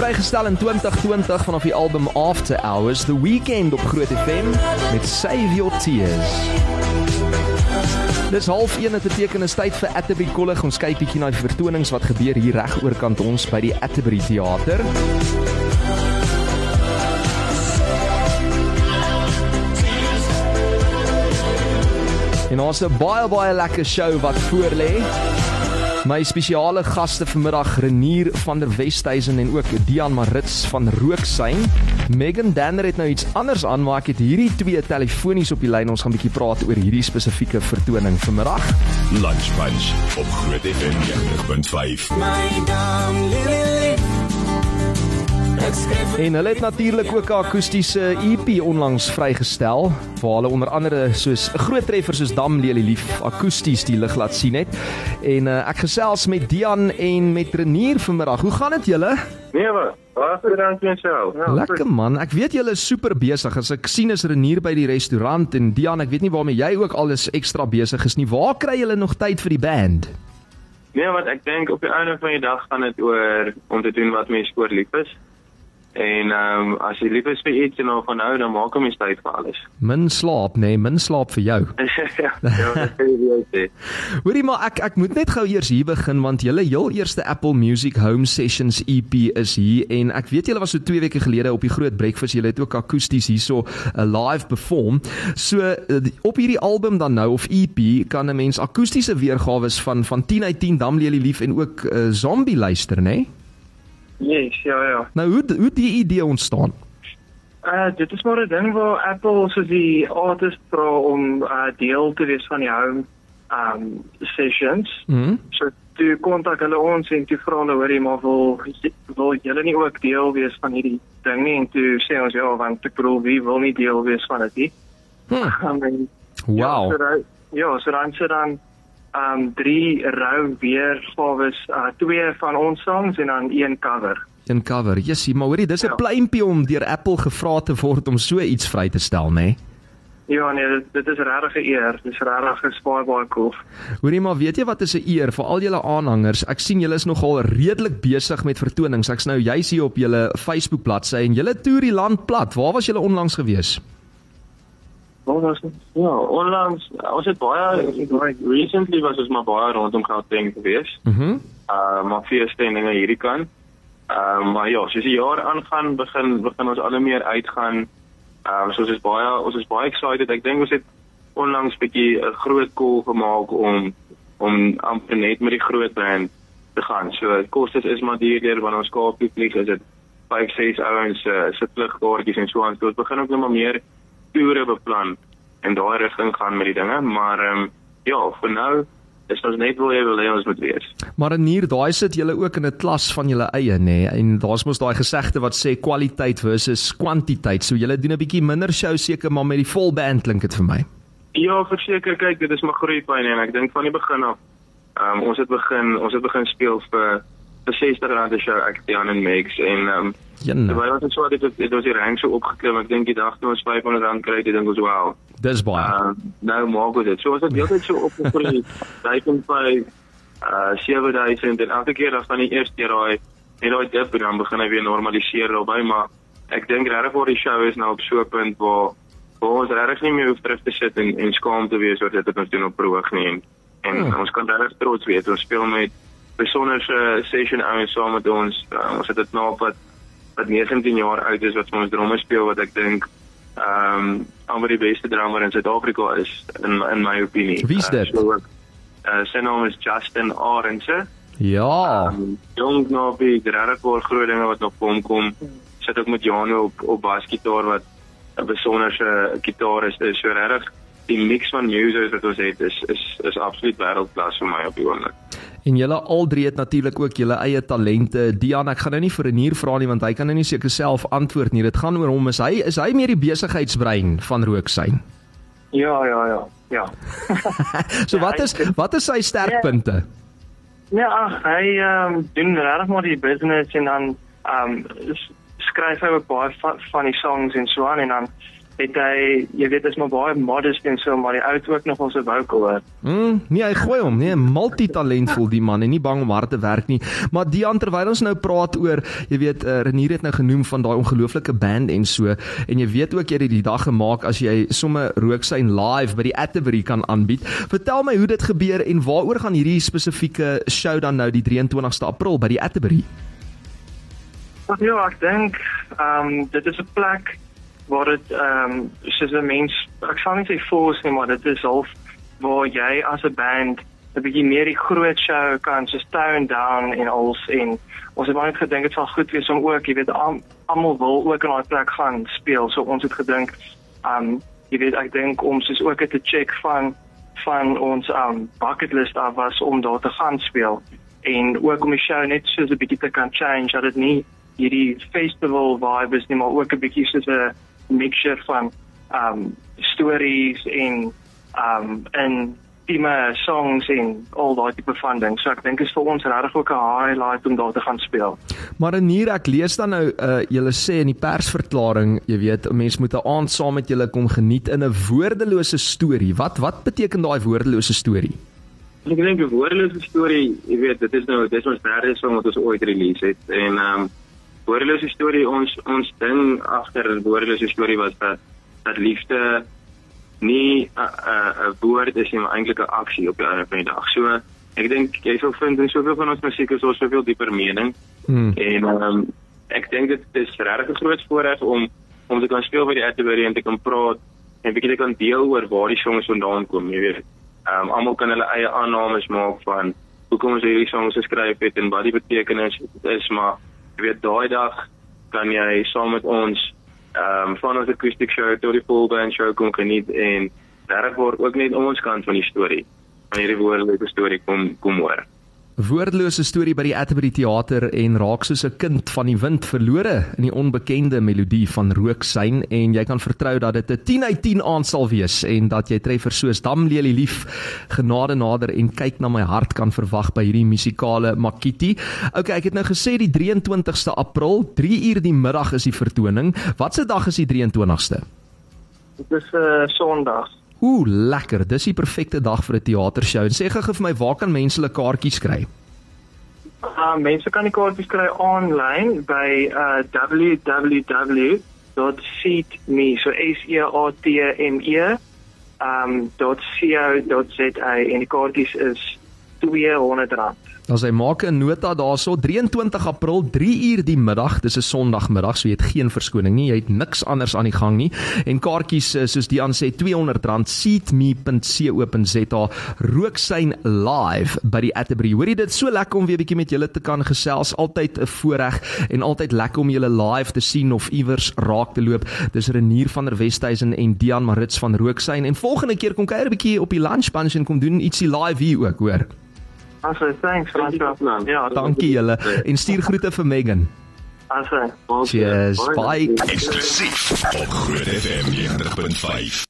Vrygestel in 2020 vanaf die album After Hours, The Weekend op Groot FM met Save Your Tears. Dis half 1 het beteken is tyd vir Atterbury College. Ons kyk bietjie na die vertonings wat gebeur hier reg oorkant ons by die Atterbury Theater. En ons het baie baie lekker show wat voor lê. My spesiale gaste vanmiddag Renier van der Westhuizen en ook Dian Marits van Rooksyn. Megan Danner het nou iets anders aan, maar ek het hierdie twee telefonies op die lyn. Ons gaan 'n bietjie praat oor hierdie spesifieke vertoning vanmiddag. Lunch Bunch op Groot FM 90.5. My darling Lily. En hulle het natuurlik ook 'n akoestiese EP onlangs vrygestel waar hulle onder andere soos 'n groot treffer soos Dam Lelie lief akoesties die lig laat sien het. En uh, ek gesels met Dian en met Renier vanmiddag. Hoe gaan dit julle? Nee, maar baie dankie en so. Ja, Lekker man. Ek weet julle is super besig. As ek sien is Renier by die restaurant en Dian, ek weet nie waarmee jy ook alles ekstra besig is nie. Waar kry julle nog tyd vir die band? Nee, want ek dink op die einde van die dag gaan dit oor om te doen wat mens oor lief is. En ehm um, as jy lief is vir iets en nou van nou dan maak hom jy tyd vir alles. Min slaap, nê, nee, min slaap vir jou. ja, dit kan jy sê. Hoorie maar ek ek moet net gou eers hier begin want julle heel eerste Apple Music Home Sessions EP is hier en ek weet julle was so 2 weke gelede op die groot breakfast julle het ook akoesties hierso 'n live perform. So eh, op hierdie album dan nou of EP kan 'n mens akoestiese weergawe van van 10 uit 10 Damlelie lief en ook uh, Zombie luister, nê? Nee? Yes, ja ja. Nou hoe hoe die idee ontstaan? Uh dit is maar 'n ding waar Apple soos die artist vra om uh deel te wees van die home um sessions. Mhm. So toe kontak hulle ons en toe vra hulle hoorie maar wil wil julle nie ook deel wees van hierdie ding nie en toe sê ons ja want ek bedoel wie wil nie deel wees van dit nie. Hm. I mean, Wow. Ja, so dan, ja, so dan sit dan um drie rou weergawe uh twee van ons songs en dan een cover. Een cover. Jessie, maar hoorie, dis 'n Ja. pleintjie om deur Apple gevra te word om so iets vry te stel, nê? Nee? Ja nee, dit, dit is regtig 'n eer. Dit is regtig baie baie cool. Hoorie maar weet jy wat is 'n eer vir al julle aanhangers. Ek sien julle is nogal redelik besig met vertonings. Ek's nou juis hier op julle Facebook bladsy en julle toer die land plat. Waar was julle onlangs gewees? Ons ja, onlangs ons het baie recently was ons maar baie rondom Gauteng gewees. Mhm. Mm Uh maar feeste en dinge hierdie kan. Uh maar ja, soos die jaar aangaan, begin begin ons al hoe meer uitgaan. Uh soos is baie ons is baie excited. Ek dink ons het onlangs bietjie 'n groot call gemaak om om amper net met die groot band te gaan. So kostes is maar duurder wanneer ons Kaapie vlieg, is dit 5 6 ouens uh, se vlugkaartjies en so aan. So ons begin ook nou maar meer toere beplan en daai rigting gaan met die dinge, maar ehm um, ja, vir nou is ons net waar jy wil hê ons moet wees. Maar in hier daai sit julle ook in 'n klas van julle eie nê nee? en daar's mos daai gesegde wat sê kwaliteit versus kwantiteit. So julle doen 'n bietjie minder show seker maar met die vol band klink dit vir my. Ja, verseker, kyk, dit is my groeipyn en ek dink van die begin af ehm um, ons het begin ons het begin speel vir vir 60 rand 'n show ek Jan en Megs en ehm um, Jenne. terwyl ons het so dit het, dit was die rank so opgeklim. Ek dink die dag toe ons 500 rand kry, dit dink ons wow. Dis baie. Uh, nou maak ons dit. So ons het heeltyd so opgegroei. 1005 uh 7000 en elke keer as dan die eerste keer daai net daai dip en dan begin hy weer normaliseer daarbey, maar ek dink regtig waar die show is nou op so 'n punt waar waar ons regtig nie meer hoef terug te sit en en skaam te wees oor dit wat ons doen op verhoog nie en en Hmm. ons kan regtig trots wees. Ons speel met besonderse session ouens saam met ons. Uh, ons het dit nou wat wat 19 jaar oud is wat vir ons drummer speel wat ek dink ehm um, amper die beste drummer in Suid-Afrika is in in my opinie. Wie is dit? Uh, so, uh, sy naam is Justin Arendse. Ja. Um, jong knopie, regtig oor groot dinge wat nog kom kom. Sit ook met Jano op op basgitaar wat 'n besonderse gitarist is. So regtig die mix van musos wat ons het is is is absoluut wêreldklas vir my op die oomblik. En julle al drie het natuurlik ook julle eie talente. Dian, ek gaan nou nie vir 'n nier vra nie want hy kan nou nie seker self antwoord nie. Dit gaan oor hom. Is hy is hy meer die besigheidsbrein van Rooksyn? Ja, ja, ja. Ja. So Ja, wat is wat is sy sterkpunte? Ja, ag, hy ehm um, doen regtig maar die business en dan ehm um, skryf hy ook baie van, van die songs en so aan en dan het hy jy weet is maar baie modest en so maar hy oud ook nog ons vocal hoor. Mm, nee, hy gooi hom, nee, multitalentvol die man en nie bang om hard te werk nie. Maar Dian terwyl ons nou praat oor, jy weet, uh, Renier het nou genoem van daai ongelooflike band en so en jy weet ook jy het die dag gemaak as jy somme Rooksyn live by die Atterbury kan aanbied. Vertel my hoe dit gebeur en waaroor gaan hierdie spesifieke show dan nou die 23ste April by die Atterbury? Ja, ek dink ehm um, dit is 'n plek waar dit ehm um, soos 'n mens ek sal nie sê force nie, maar dit is half waar jy as 'n band 'n bietjie meer die groot show kan so tone down en als en ons het baie gedink dit sal goed wees om ook, jy weet, almal wil ook in daai plek gaan speel. So ons het gedink ehm um, jy weet ek dink om soos ook te check van van ons um bucket list af was om daar te gaan speel en ook om die show net so 'n bietjie te kan change dat dit nie hierdie festival vibe is nie maar ook 'n bietjie soos 'n mixture van um stories en um en theme songs en al daai tipe van ding. So ek dink is vir ons regtig ook 'n highlight om daar te gaan speel. Maar in hier ek lees dan nou uh julle sê in die persverklaring, jy weet, 'n mens moet 'n aand saam met julle kom geniet in 'n woordelose storie. Wat wat beteken daai woordelose storie? Ek dink 'n woordelose storie, jy weet, dit is nou dis ons derde song wat ons ooit release het en um woordelose storie ons ons ding agter woordelose storie was dat dat liefde nie 'n 'n woord is nie, maar eintlik 'n aksie op die einde van die dag. So ek dink jy sou vind in soveel van ons musiek is daar soveel dieper mening. Hmm. En um, ek dink dit is regtig 'n groot voorreg om om te kan speel by die Atterbury en te kan praat en bietjie te kan deel oor waar die songs vandaan kom, jy weet. Ehm um, almal kan hulle eie aannames maak van hoekom ons hierdie songs geskryf het en wat die betekenis is, maar jy weet daai dag kan jy saam met ons ehm um, van ons acoustic show tot die full band show kom geniet en reg word ook net ons kant van die storie. Van hierdie woordelike storie kom kom hoor. Woordelose storie by die Atterbury Theater en raak soos 'n kind van die wind verlore in die onbekende melodie van Rooksyn en jy kan vertrou dat dit 'n 10 uit 10 aand sal wees en dat jy treffer soos Damlelie lief genade nader en kyk na my hart kan verwag by hierdie musikale Makiti. Okay, ek het nou gesê die 23ste April, 3 uur die middag is die vertoning. Watse dag is die 23ste? Dit is 'n uh, Sondag. Ooh, lekker. Dis die perfekte dag vir 'n teatershow. En sê gou vir my, waar kan mense hulle kaartjies kry? Uh, mense kan die kaartjies kry aanlyn by uh www.seatme, so S E A T M E um .co.za en die kaartjies is R200. As hy maak 'n nota daarso 23 April 3 uur die middag, dis 'n Sondagmiddag, so jy het geen verskoning nie, jy het niks anders aan die gang nie. En kaartjies eh, soos die aan sê R200 seatme.co.za rooksyn live by die Atterbury. Hoorie dit so lekker om weer bietjie met julle te kan gesels, altyd 'n voorreg en altyd lekker om julle live te sien of iewers raak te loop. Dis Renier van der Westhuizen en Dian Marits van Rooksyn en volgende keer kom kuier 'n bietjie op die lunch bunch en kom doen ietsie live hier ook, hoor. Asse, thanks François. Ja, dankie julle en stuur groete vir Megan. Asse. Cheers. Bye. Eksklusief op Groot FM 90.5.